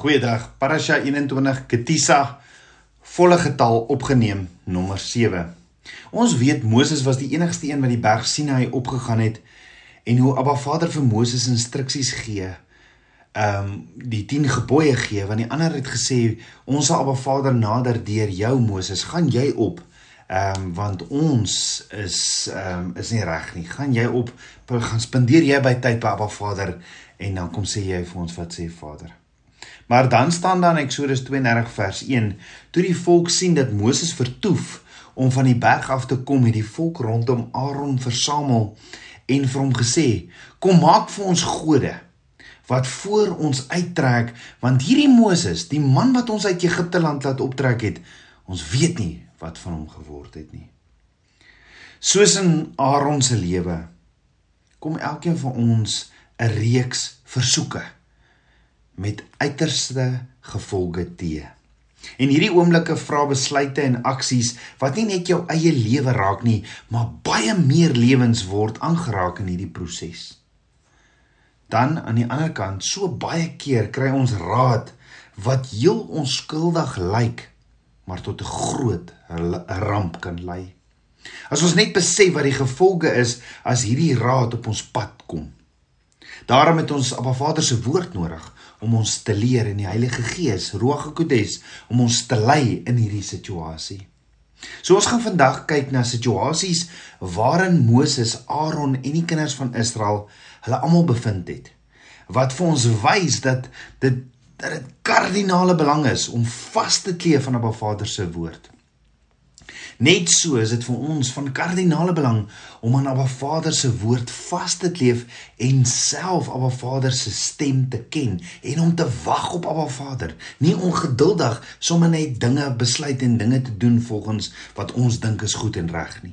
Goeiedag. Parasha 21 Ketisa volle getal opgeneem nommer 7. Ons weet Moses was die enigste een wat die berg Sinai opgegaan het en hoe Abba Vader vir Moses instruksies gee. Ehm um, die 10 gebooie gee want die ander het gesê ons sal Abba Vader nader deur jou Moses, gaan jy op Ehm um, want ons is ehm um, is nie reg nie. Gaan jy op gaan spandeer jy by tyd by Abba Vader en dan kom sê jy vir ons wat sê Vader. Maar dan staan daar in Eksodus 32 vers 1, toe die volk sien dat Moses vertoef om van die berg af te kom, het die volk rondom Aaron versamel en vir hom gesê: "Kom maak vir ons gode wat voor ons uittrek, want hierdie Moses, die man wat ons uit Egipte land laat optrek het, ons weet nie wat van hom geword het nie." Soos in Aaron se lewe kom elkeen van ons 'n reeks versoeke met uiterste gevolge te. En hierdie oomblikke vra besluite en aksies wat nie net jou eie lewe raak nie, maar baie meer lewens word aangeraak in hierdie proses. Dan aan die ander kant, so baie keer kry ons raad wat heel onskuldig lyk, maar tot 'n groot ramp kan lei. As ons net besef wat die gevolge is as hierdie raad op ons pad kom. Daarom het ons Abba Vader se woord nodig om ons te leer in die Heilige Gees, Ruach HaKodes, om ons te lei in hierdie situasie. So ons gaan vandag kyk na situasies waarin Moses, Aaron en die kinders van Israel hulle almal bevind het. Wat vir ons wys dat dit dat dit kardinale belang is om vas te kleef aan 'n Vader se woord. Net so is dit vir ons van kardinale belang om aan Abba Vader se woord vas te kleef en self Abba Vader se stem te ken en om te wag op Abba Vader, nie ongeduldig sommer net dinge besluit en dinge te doen volgens wat ons dink is goed en reg nie.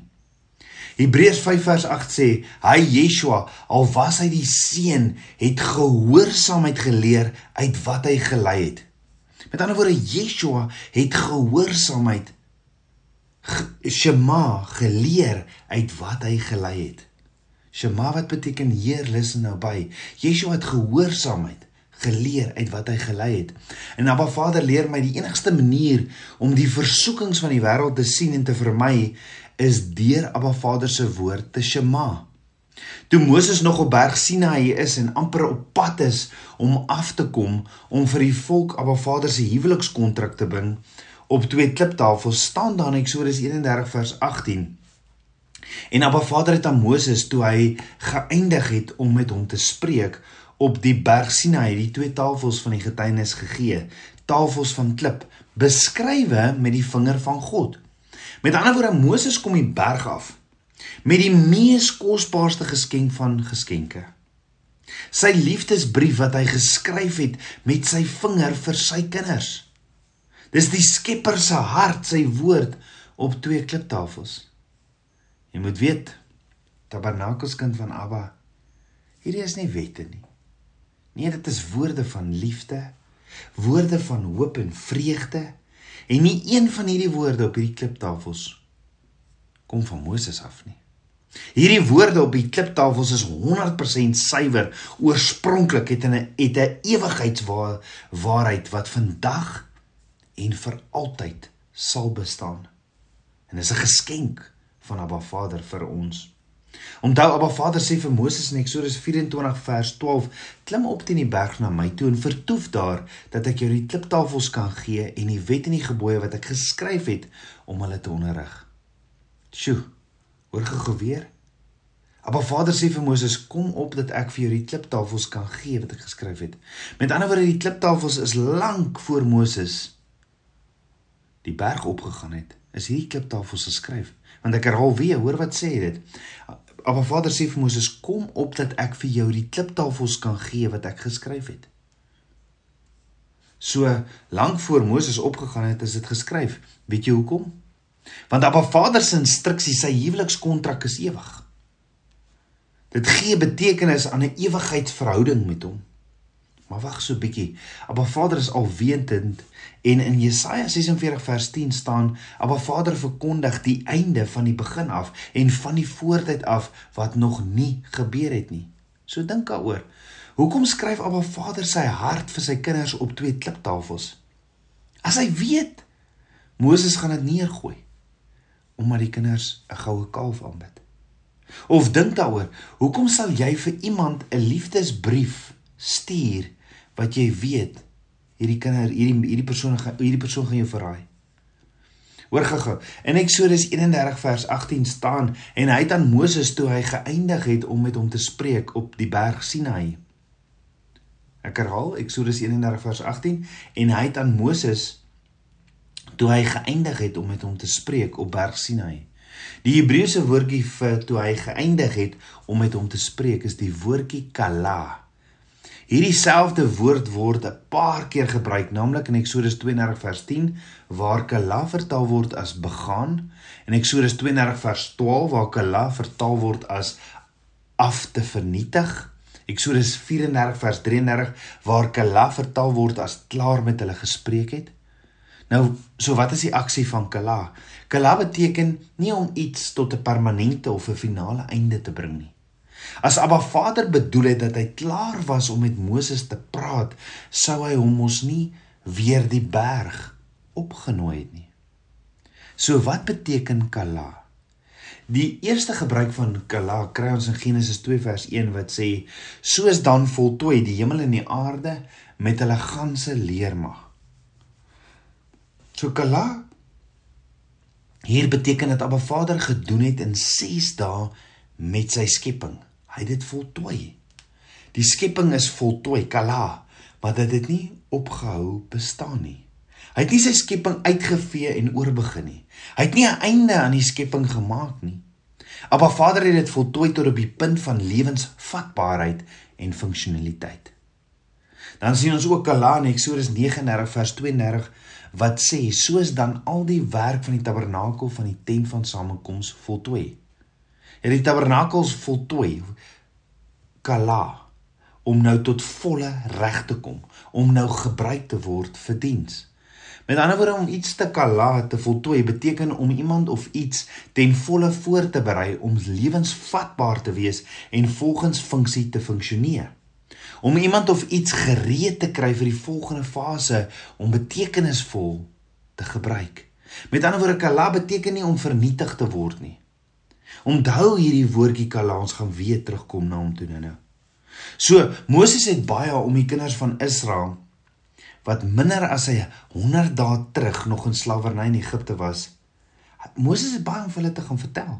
Hebreërs 5 vers 8 sê: "Hy Yeshua, al was hy die seun, het gehoorsaamheid geleer uit wat hy gelei het." Met ander woorde, Yeshua het gehoorsaamheid Shema geleer uit wat hy gelei het. Shema wat beteken Heer luister nou by. Yeshua het gehoorsaamheid geleer uit wat hy gelei het. En Abba Vader leer my die enigste manier om die versoekings van die wêreld te sien en te vermy is deur Abba Vader se woord te Shema. Toe Moses nog op berg Sinaï is en amper op pad is om af te kom om vir die volk Abba Vader se huwelikskontrak te bring, op twee kliptafels staan daar in Eksodus 31 vers 18. En Abba Vader het aan Moses toe hy geëindig het om met hom te spreek op die berg Sinai die twee tafels van die getuienis gegee, tafels van klip, beskrywe met die vinger van God. Met ander woorde Moses kom die berg af met die mees kosbaarste geskenk van geskenke. Sy liefdesbrief wat hy geskryf het met sy vinger vir sy kinders. Dis die Skepper se hart, sy woord op twee kliptafels. Jy moet weet, Tabernakels kind van Abba, hierdie is nie wette nie. Nee, dit is woorde van liefde, woorde van hoop en vreugde en nie een van hierdie woorde op hierdie kliptafels kom van Moses af nie. Hierdie woorde op die kliptafels is 100% suiwer, oorspronklik het 'n het 'n ewigheidswaarheid wat vandag en vir altyd sal bestaan. En dis 'n geskenk van Abba Vader vir ons. Onthou Abba Vader sê vir Moses in Eksodus 24 vers 12: "Klim op teen die berg na my toe en vertoef daar dat ek jou die kliptafels kan gee en die wet en die gebooie wat ek geskryf het om hulle te onderrig." Sjoe. Hoor gou weer. Abba Vader sê vir Moses: "Kom op dat ek vir jou die kliptafels kan gee wat ek geskryf het." Met ander woorde, die kliptafels is lank voor Moses die berg opgegaan het, is hierdie kliptafels geskryf. Want ek herhaal weer, hoor wat sê dit? Abba Vader sê vir Moses: "Kom op dat ek vir jou die kliptafels kan gee wat ek geskryf het." So lank voor Moses opgegaan het, is dit geskryf. Weet jy hoekom? Want Abba Vader se instruksie, sy huwelikskontrak is ewig. Dit gee betekenis aan 'n ewigheidsverhouding met hom. Maar wag so 'n bietjie. Abba Vader is alwetend en in Jesaja 46 vers 10 staan: "Abba Vader verkondig die einde van die begin af en van die voortyd af wat nog nie gebeur het nie." So dink daaroor. Hoekom skryf Abba Vader sy hart vir sy kinders op twee kliptafels? As hy weet Moses gaan dit neergooi omdat die kinders 'n goue kalf aanbid. Of dink daaroor, hoekom sal jy vir iemand 'n liefdesbrief stuur wat jy weet hierdie kinder hierdie hierdie persoon hierdie persoon gaan jou verraai? Hoor gou-gou. In Eksodus 31 vers 18 staan en hy het aan Moses toe hy geëindig het om met hom te spreek op die berg Sinai. Ek herhaal Eksodus 31 vers 18 en hy het aan Moses toe hy geëindig het om met hom te spreek op berg Sinai. Die Hebreëse woordjie vir toe hy geëindig het om met hom te spreek is die woordjie kala. Hierdie selfde woord word 'n paar keer gebruik, naamlik in Eksodus 32 vers 10 waar kala vertaal word as begaan en Eksodus 32 vers 12 waar kala vertaal word as af te vernietig. Eksodus 34 vers 33 waar kala vertaal word as klaar met hulle gespreek het. Nou, so wat is die aksie van kala? Kala beteken nie om iets tot 'n permanente of 'n finale einde te bring nie. As Abba Vader bedoel het dat hy klaar was om met Moses te praat, sou hy hom mos nie weer die berg opgenooi het nie. So wat beteken kala? Die eerste gebruik van kala kry ons in Genesis 2 vers 1 wat sê: "Soos dan voltooi die hemel en die aarde met hulle ganse leermag." So kala hier beteken dat Abba Vader gedoen het in 6 dae met sy skepping. Hy het dit voltooi. Die skepping is voltooi, kala, maar dit het nie opgehou bestaan nie. Hy het nie sy skepping uitgevee en oorbegin nie. Hy het nie 'n einde aan die skepping gemaak nie. Abba Vader het dit voltooi tot op die punt van lewensvatbaarheid en funksionaliteit. Dan sien ons ook Kala in Eksodus 39 vers 32 wat sê soos dan al die werk van die tabernakel van die tent van samekoms voltooi het die tabernakels voltooi kala om nou tot volle reg te kom om nou gebruik te word vir diens. Met ander woorde om iets te kala te voltooi beteken om iemand of iets ten volle voor te berei om lewensvatbaar te wees en volgens funksie te funksioneer. Om iemand of iets gereed te kry vir die volgende fase om betekenisvol te gebruik. Met ander woorde kala beteken nie om vernietig te word nie Onthou hierdie woordjie kala ons gaan weer terugkom na hom toe nou. So Moses het baie om die kinders van Israel wat minder as hy 100 dae terug nog in slawerny in Egipte was. Moses het baie om hulle te gaan vertel.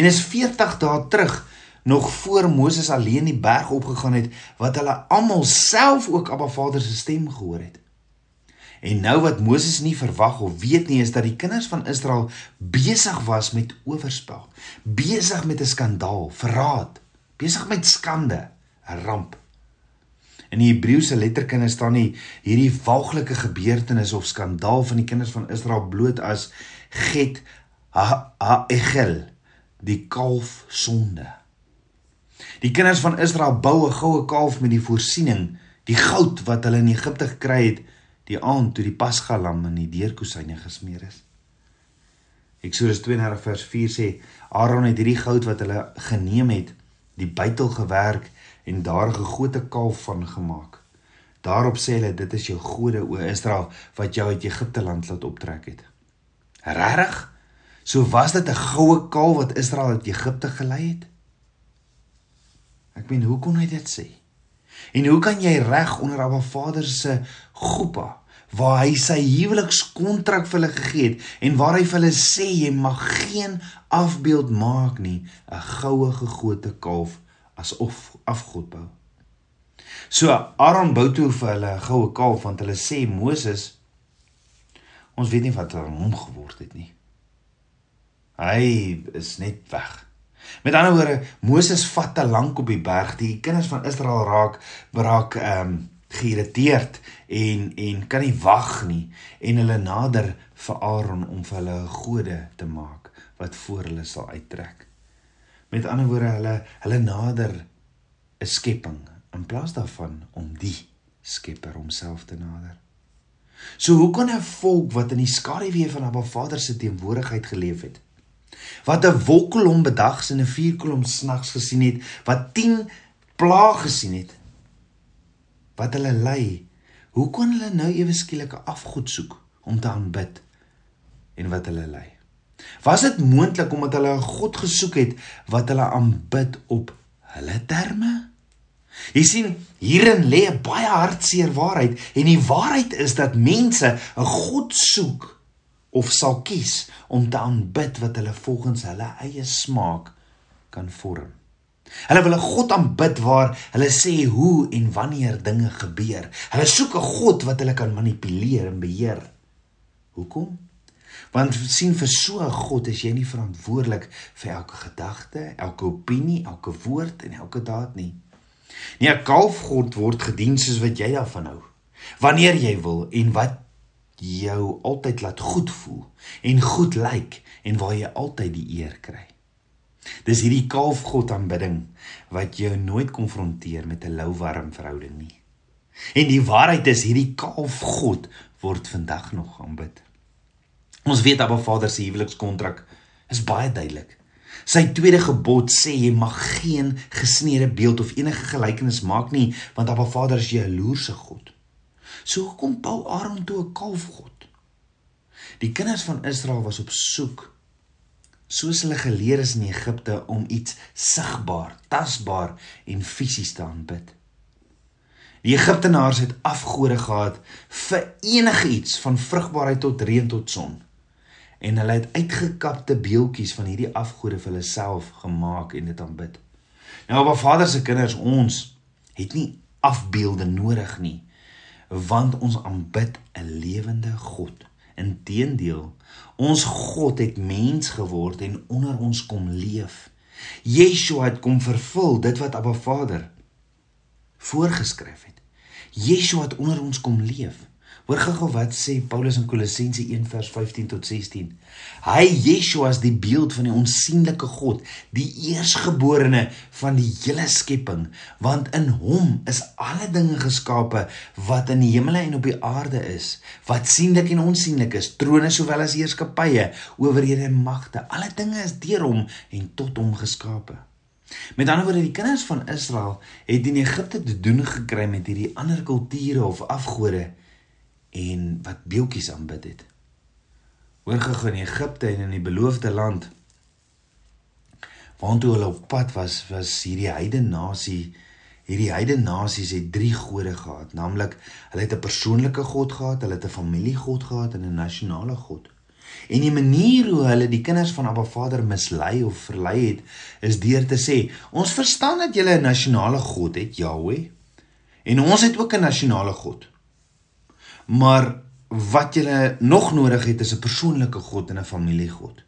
En is 40 dae terug nog voor Moses alleen die berg opgegaan het wat hulle almal self ook Abba Vader se stem gehoor het. En nou wat Moses nie verwag of weet nie is dat die kinders van Israel besig was met oorspel, besig met 'n skandaal, verraad, besig met skande, 'n ramp. In die Hebreëse letterkunde staan nie hierdie waaglike gebeurtenis of skandaal van die kinders van Israel bloot as get ha-egel, die kalf sonde. Die kinders van Israel bou 'n goue kalf met die voorsiening, die goud wat hulle in Egipte gekry het, die aand toe die pasgalam in die deurkusyne gesmeer is. Eksodus 32 vers 4 sê Aaron het hierdie goud wat hulle geneem het, die buitel gewerk en daar 'n gegote kalf van gemaak. Daarop sê hulle dit is jou gode o Israel wat jou uit Egipte land laat optrek het. Regtig? So was dit 'n goue kalf wat Israel uit Egipte gelei het? Ek meen, hoe kon hy dit sê? En hoe kan jy reg onder Abba Vader se groepa waar hy sy huwelikskontrak vir hulle gegee het en waar hy vir hulle sê jy mag geen afbeeld maak nie 'n goue gegote kalf asof afgod bou. So Aaron bou toe vir hulle 'n goue kalf want hulle sê Moses ons weet nie wat aan hom geword het nie. Hy is net weg. Met ander woorde, Moses vat te lank op die berg. Die kinders van Israel raak braak ehm um, geïrriteerd en en kan nie wag nie en hulle nader vir Aaron om vir hulle 'n gode te maak wat voor hulle sal uittrek. Met ander woorde hulle hulle nader 'n skepping in plaas daarvan om die Skepper homself te nader. So hoe kan 'n volk wat in die skaduwee van Abba Vader se teenwoordigheid geleef het, wat 'n wolkkolom bedags en 'n vuurkolom snags gesien het, wat 10 plaag gesien het, wat hulle lei, hoe kon hulle nou ewe skielik 'n afgod soek om te aanbid en wat hulle lei? Was dit moontlik omdat hulle 'n God gesoek het wat hulle aanbid op hulle terme? Jy sien, hierin lê 'n baie hartseer waarheid en die waarheid is dat mense 'n God soek of sal kies om te aanbid wat hulle volgens hulle eie smaak kan vorm. Hulle wil 'n God aanbid waar hulle sê hoe en wanneer dinge gebeur. Hulle soek 'n God wat hulle kan manipuleer en beheer. Hoekom? Want sien vir so 'n God is jy nie verantwoordelik vir elke gedagte, elke opinie, elke woord en elke daad nie. Nie 'n kalfgod word gedien soos wat jy daarvan hou. Wanneer jy wil en wat jou altyd laat goed voel en goed lyk en waar jy altyd die eer kry. Dis hierdie kalfgod aanbidding wat jou nooit konfronteer met 'n louwarm verhouding nie. En die waarheid is hierdie kalfgod word vandag nog aanbid. Ons weet Abba Vader se huwelikskontrak is baie duidelik. Sy tweede gebod sê jy mag geen gesneede beeld of enige gelykenis maak nie, want Abba Vader is jaloerse God. So kom Paul Aaron toe 'n kalfgod. Die kinders van Israel was op soek soos hulle geleer is in Egipte om iets sigbaar, tasbaar en fisies te aanbid. Die Egiptenaars het afgode gehad vir enigiets van vrugbaarheid tot reën tot son. En hulle het uitgekapte beeltjies van hierdie afgode vir hulle self gemaak en dit aanbid. Nou op Vader se kinders ons het nie afbeelde nodig nie want ons aanbid 'n lewende God. Inteendeel, ons God het mens geword en onder ons kom leef. Yeshua het kom vervul dit wat Abba Vader voorgeskryf het. Yeshua het onder ons kom leef. Hoor gou wat sê Paulus in Kolossense 1 vers 15 tot 16. Hy Yeshua is die beeld van die onsigbare God, die eersgeborene van die hele skepping, want in hom is alle dinge geskape wat in die hemele en op die aarde is, wat sienlik en onsienlik is, trone sowel as heerskappye, owerhede en magte. Alle dinge is deur hom en tot hom geskape. Met ander woorde, die kinders van Israel het in Egipte te doen gekry met hierdie ander kulture of afgode en wat beeltjies aanbid het. Hoor gou in Egipte en in die beloofde land waartoe hulle op pad was, was hierdie heidene nasie Hierdie heidene nasies het drie gode gehad, naamlik hulle het 'n persoonlike god gehad, hulle het 'n familiegod gehad en 'n nasionale god. En die manier hoe hulle die kinders van Abba Vader mislei of verlei het, is deur te sê: "Ons verstaan dat julle 'n nasionale god het, Jahweh, en ons het ook 'n nasionale god." Maar wat jy nog nodig het is 'n persoonlike God en 'n familiegod.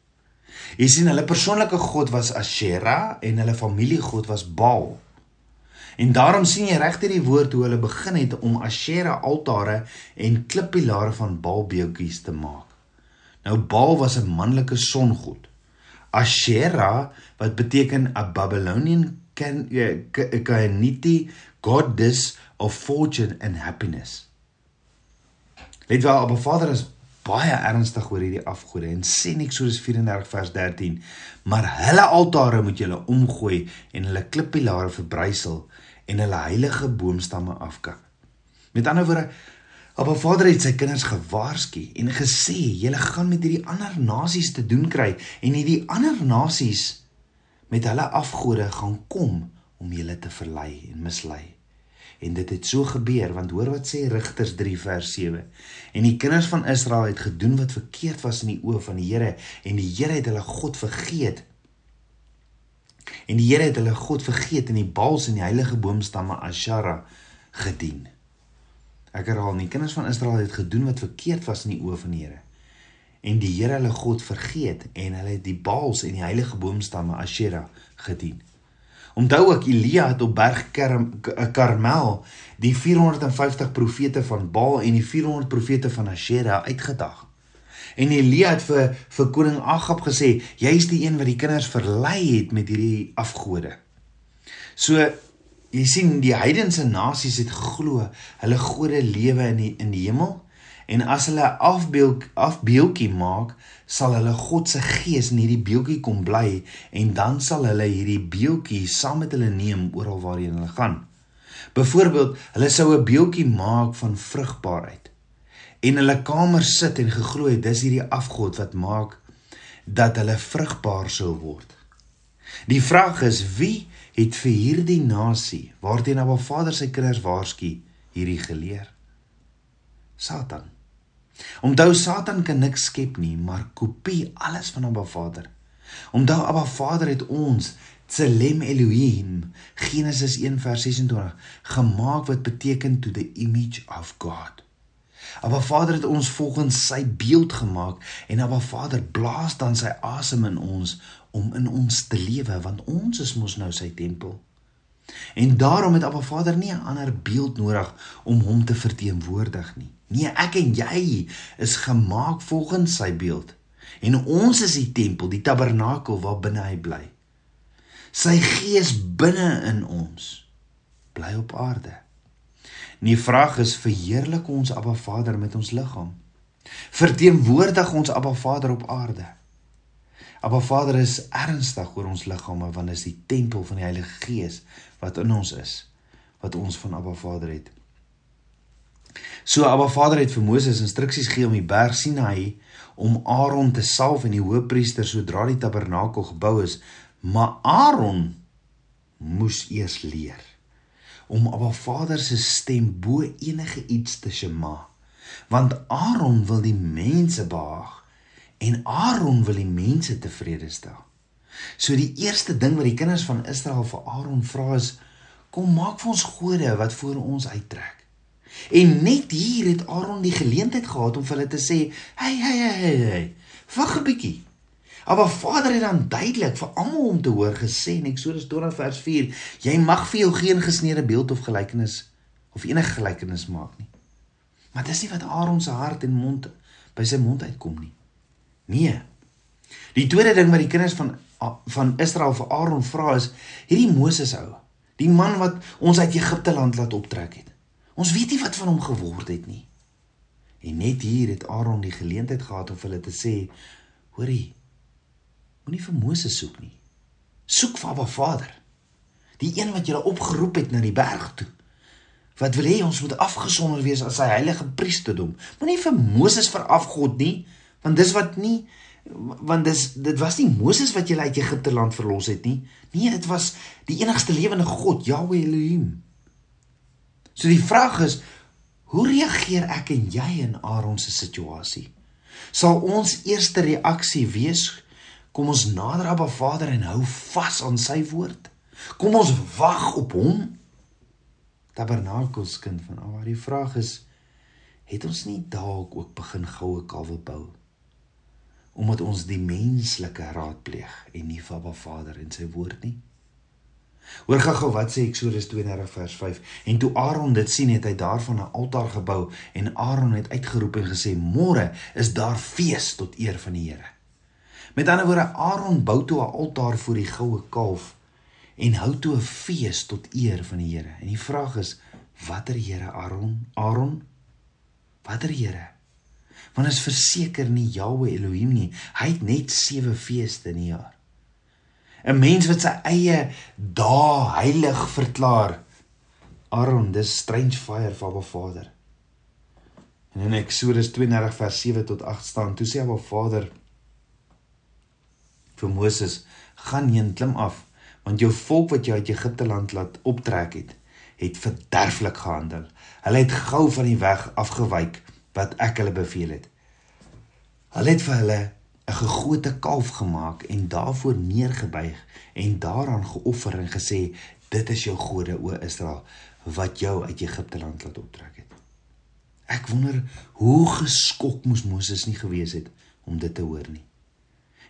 Jy sien hulle persoonlike God was Asherah en hulle familiegod was Baal. En daarom sien jy regtig die woord hoe hulle begin het om Asherah altare en klippilare van Baal beeltjies te maak. Nou Baal was 'n manlike songod. Asherah wat beteken 'n Babylonian Canaanite goddess of fortune and happiness. Let wel, Abba Vader is baie ernstig oor hierdie afgode en sê nie Eksodus 34 vers 13, maar hulle altare moet julle omgooi en hulle klippilare verbrysel en hulle heilige boomstamme afkap. Met ander woorde, Abba Vader het sy kinders gewaarsku en gesê, julle gaan met hierdie ander nasies te doen kry en hierdie ander nasies met hulle afgode gaan kom om julle te verlei en mislei. En dit het so gebeur want hoor wat sê Rigters 3 vers 7. En die kinders van Israel het gedoen wat verkeerd was in die oë van die Here en die Here het hulle God vergeet. En die Here het hulle God vergeet en die Baals en die heilige boomstamme Ashara gedien. Ek herhaal, die kinders van Israel het gedoen wat verkeerd was in die oë van die Here. En die Here hulle God vergeet en hulle het die Baals en die heilige boomstamme Ashera gedien. Onthou ook Elia het op berg Karmel die 450 profete van Baal en die 400 profete van Asherah uitgedag. En Elia het vir vir koning Agab gesê, jy's die een wat die kinders verlei het met hierdie afgode. So jy sien die heidense nasies het geglo hulle gode lewe in die, in die hemel En as hulle afbeeld afbeeldjie maak, sal hulle God se gees in hierdie beeldjie kom bly en dan sal hulle hierdie beeldjie saam met hulle neem oral waarheen hulle gaan. Byvoorbeeld, hulle sou 'n beeldjie maak van vrugbaarheid en hulle kamer sit en geglo het dis hierdie afgod wat maak dat hulle vrugbaar sou word. Die vraag is wie het vir hierdie nasie waarteen Abba Vader sy kinders waarsku hierdie geleer? Satan. Onthou Satan kan niks skep nie, maar kopie alles van Abba Vader. Onthou Abba Vader het ons Tselem Elohim Genesis 1:26 gemaak wat beteken to the image of God. Abba Vader het ons volgens sy beeld gemaak en Abba Vader blaas dan sy asem in ons om in ons te lewe want ons is mos nou sy tempel. En daarom het Abba Vader nie 'n ander beeld nodig om hom te verteenwoordig nie. Nee, ek en jy is gemaak volgens sy beeld. En ons is die tempel, die tabernakel waar binne hy bly. Sy gees binne in ons bly op aarde. Nie vraag is verheerlik ons Abba Vader met ons liggaam. Verteenwoordig ons Abba Vader op aarde. Abba Vader is ernstig oor ons liggame want dit is die tempel van die Heilige Gees wat in ons is, wat ons van Abba Vader het. So Abba Vader het vir Moses instruksies gegee om die berg Sinaï om Aaron te salf en die hoofpriester sodra die tabernakel gebou is Maar Aaron moes eers leer om Abba Vader se stem bo enige iets te shema. Want Aaron wil die mense behaag en Aaron wil die mense tevrede stel. So die eerste ding wat die kinders van Israel vir Aaron vra is: "Kom maak vir ons gode wat voor ons uittrek." En net hier het Aaron die geleentheid gehad om vir hulle te sê: "Hey, hey, hey, hey, wag 'n bietjie. Maar Vader het dan duidelik vir almal om te hoor gesê in Eksodus 20 vers 4: Jy mag vir jou geen gesneede beeld of gelykenis of enige gelykenis maak nie. Maar dis nie wat Aaron se hart en mond by sy mond uitkom nie. Nee. Die tweede ding wat die kinders van van Israel vir Aaron vra is: hierdie Moses ou, die man wat ons uit Egipte land laat optrek het. Ons weet nie wat van hom geword het nie. En net hier het Aaron die geleentheid gehad om hulle te sê: Hoorie, Moenie vir Moses soek nie. Soek vir Abba Vader. Die een wat julle opgeroep het na die berg toe. Wat wil hê ons moet afgesonder wees as sy heilige priesterdom. Moenie vir Moses veraf God nie, want dis wat nie want dis dit was nie Moses wat julle uit Egipte land verlos het nie. Nee, dit was die enigste lewende God, Yahweh Elohim. So die vraag is, hoe reageer ek en jy in Aaron se situasie? Sal ons eerste reaksie wees Kom ons nader Abba Vader en hou vas aan sy woord. Kom ons wag op hom. Tabernakels kind van Abba. Die vraag is het ons nie dalk ook begin goue kalwe bou omdat ons die menslike raadpleeg en nie Abba Vader en sy woord nie. Hoor gou-gou wat sê Eksodus 32 vers 5 en toe Aaron dit sien het hy daarvan 'n altaar gebou en Aaron het uitgeroep en gesê môre is daar fees tot eer van die Here. Met ander woorde, Aaron bou toe 'n altaar voor die goue kalf en hou toe 'n fees tot eer van die Here. En die vraag is, watter Here Aaron? Aaron? Watter Here? Want is verseker nie Jahwe Elohim nie. Hy het net 7 feeste in 'n jaar. 'n Mens wat sy eie dae heilig verklaar. Aaron, dis strange fire vir Abba Vader. En in Eksodus 32 vers 7 tot 8 staan, toe sê Abba Vader vir Moses: "Gaan heen, klim af, want jou volk wat jy uit Egipte land laat optrek het, het verderflik gehandel. Hulle het gou van die weg afgewyk wat ek hulle beveel het. Hulle het vir hulle 'n gegote kalf gemaak en daarvoor neergebuig en daaraan geoffer en gesê: "Dit is jou gode, o Israel, wat jou uit Egipte land laat optrek het." Ek wonder hoe geskok moes Moses nie gewees het om dit te hoor nie.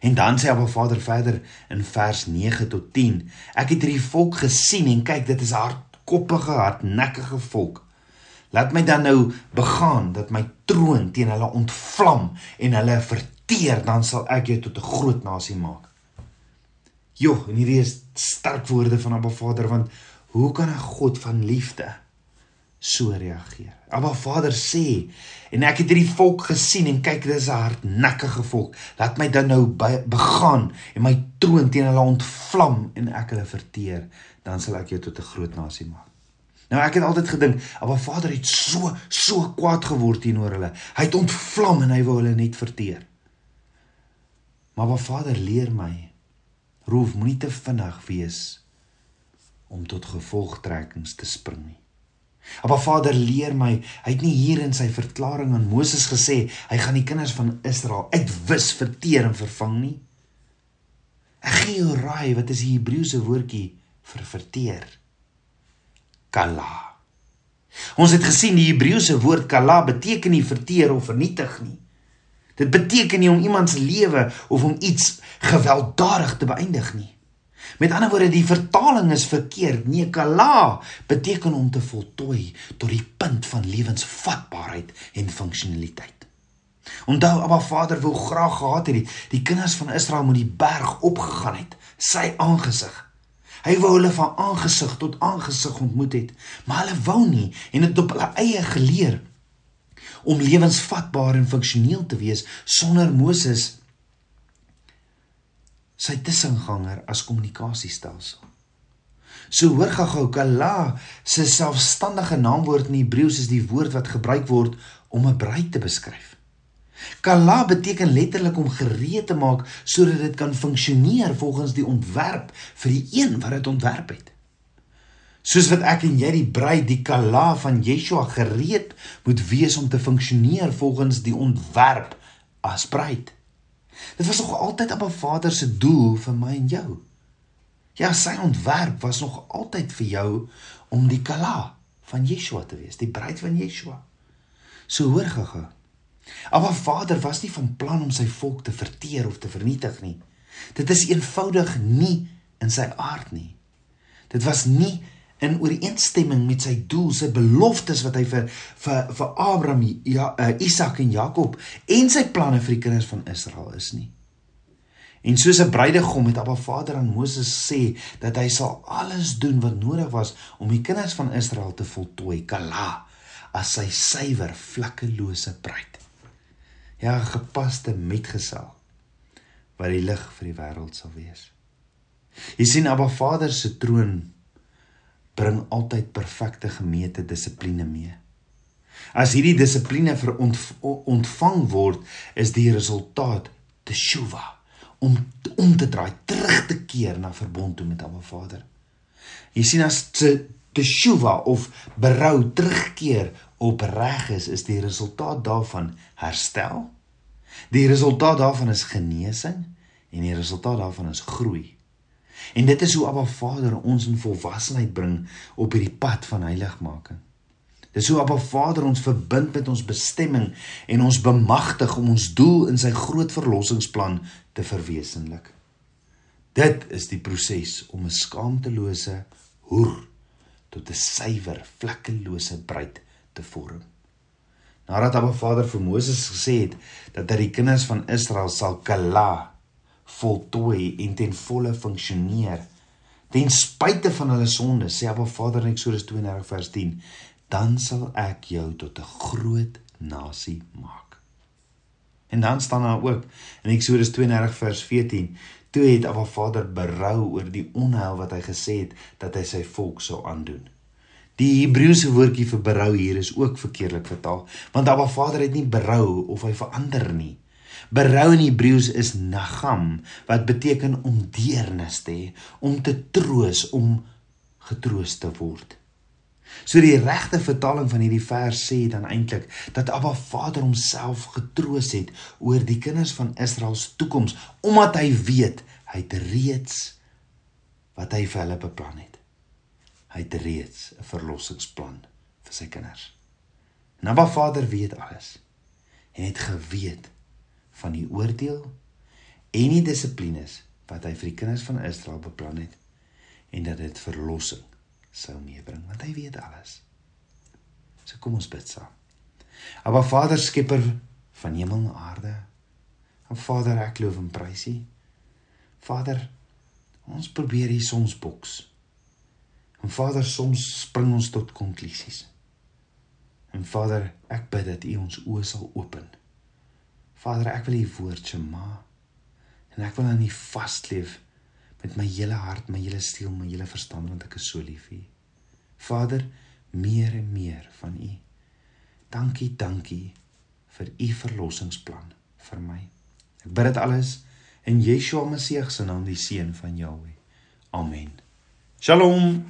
En dan sê Abba Vader verder in vers 9 tot 10: Ek het hierdie volk gesien en kyk, dit is 'n hardkoppige, hardnekkige volk. Laat my dan nou begaan dat my troon teen hulle ontvlam en hulle verteer, dan sal ek jou tot 'n groot nasie maak. Jo, en hierdie is sterk woorde van Abba Vader want hoe kan 'n God van liefde so reageer. Abba Vader sê en ek het hierdie volk gesien en kyk dis 'n hardnekkige volk. Laat my dan nou begaan en my troon teen hulle ontvlam en ek hulle verteer, dan sal ek jou tot 'n groot nasie maak. Nou ek het altyd gedink, maar Vader het so so kwaad geword teenoor hulle. Hy het ontvlam en hy wou hulle net verteer. Maar wat Vader leer my, roef moenie te vinnig wees om tot gevolgtrekkings te spring nie. Maar Vader leer my, hy het nie hier in sy verklaring aan Moses gesê hy gaan die kinders van Israel uitwis, verteer en vervang nie. Ek gee jou raai, wat is die Hebreëse woordjie vir verteer? Kala. Ons het gesien die Hebreëse woord kala beteken nie verteer of vernietig nie. Dit beteken nie om iemand se lewe of om iets gewelddadig te beëindig nie. Met ander woorde, die vertaling is verkeerd. Nee, kala beteken om te voltooi tot die punt van lewensvatbaarheid en funksionaliteit. Onthou, Abba Vader wou graag gehad het die, die kinders van Israel moet die berg opgegaan het, sy aangesig. Hy wou hulle van aangesig tot aangesig ontmoet het, maar hulle wou nie en het op hulle eie geleer om lewensvatbaar en funksioneel te wees sonder Moses sy tussenganger as kommunikasiestelsel. So hoor gou Kala se selfstandige naamwoord in Hebreëus is die woord wat gebruik word om 'n bruid te beskryf. Kala beteken letterlik om gereed te maak sodat dit kan funksioneer volgens die ontwerp vir die een wat dit ontwerp het. Soos wat ek en jy die bruid, die kala van Yeshua gereed moet wees om te funksioneer volgens die ontwerp as bruid. Dit was nog altyd op 'n Vader se doel vir my en jou. Ja, sy ontwerp was nog altyd vir jou om die kala van Yeshua te wees, die bruid van Yeshua. So hoor gaga. Maar Vader was nie van plan om sy volk te verteer of te vernietig nie. Dit is eenvoudig nie in sy aard nie. Dit was nie in ooreenstemming met sy doel, sy beloftes wat hy vir vir vir Abraham, ja, uh, Isak en Jakob en sy planne vir die kinders van Israel is nie. En soos 'n bruidegom het Abba Vader aan Moses sê dat hy sal alles doen wat nodig was om die kinders van Israel te voltooi, kala, as sy suiwer, vlekkelose bruid. Ja, gepaste metgesel wat die lig vir die wêreld sal wees. Jy sien Abba Vader se troon bring altyd perfekte gemeete dissipline mee. As hierdie dissipline vir ontvang word, is die resultaat teshuva om om te draai, terug te keer na verbond toe met Abba Vader. Jy sien as teshuva of berou terugkeer opreg is, is die resultaat daarvan herstel. Die resultaat daarvan is genesing en die resultaat daarvan is groei. En dit is hoe Abba Vader ons in volwassenheid bring op hierdie pad van heiligmaking. Dis hoe Abba Vader ons verbind met ons bestemming en ons bemagtig om ons doel in sy groot verlossingsplan te verwesenlik. Dit is die proses om 'n skaamtelose hoer tot 'n suiwer, vlekkelose bruid te vorm. Nadat Abba Vader vir Moses gesê het dat hy die kinders van Israel sal kala voltooi en ten volle funksioneer. Ten spyte van hulle sonde sê Abba Vader in Eksodus 32 vers 10 dan sal ek jou tot 'n groot nasie maak. En dan staan daar ook in Eksodus 32 vers 14 toe het Abba Vader berou oor die onheil wat hy gesê het dat hy sy volk sou aandoen. Die Hebreëse woordjie vir berou hier is ook verkeerlik vertaal want Abba Vader het nie berou of hy verander nie Berou in Hebreëus is nagam wat beteken om deernis te hê, om te troos, om getroos te word. So die regte vertaling van hierdie vers sê dan eintlik dat Abba Vader homself getroos het oor die kinders van Israel se toekoms omdat hy weet hy het reeds wat hy vir hulle beplan het. Hy het reeds 'n verlossingsplan vir sy kinders. En Abba Vader weet alles en het geweet van die oordeel en die dissiplines wat hy vir die kinders van Israel beplan het en dat dit verlossing sou meebring want hy weet alles. So kom ons bid saam. Aba Vader skepper van hemel en aarde. En Vader ek loof en prys U. Vader ons probeer hier soms boks. En Vader soms spring ons tot konklusies. En Vader ek bid dat U ons oë sal open Vader, ek wil u woord Shema en ek wil aan u vasleef met my hele hart, my hele siel, my hele verstand want ek is so lief vir u. Vader, meer en meer van u. Dankie, dankie vir u verlossingsplan vir my. Ek bid dit alles in Yeshua Messie se naam, die seun van Jahweh. Amen. Shalom.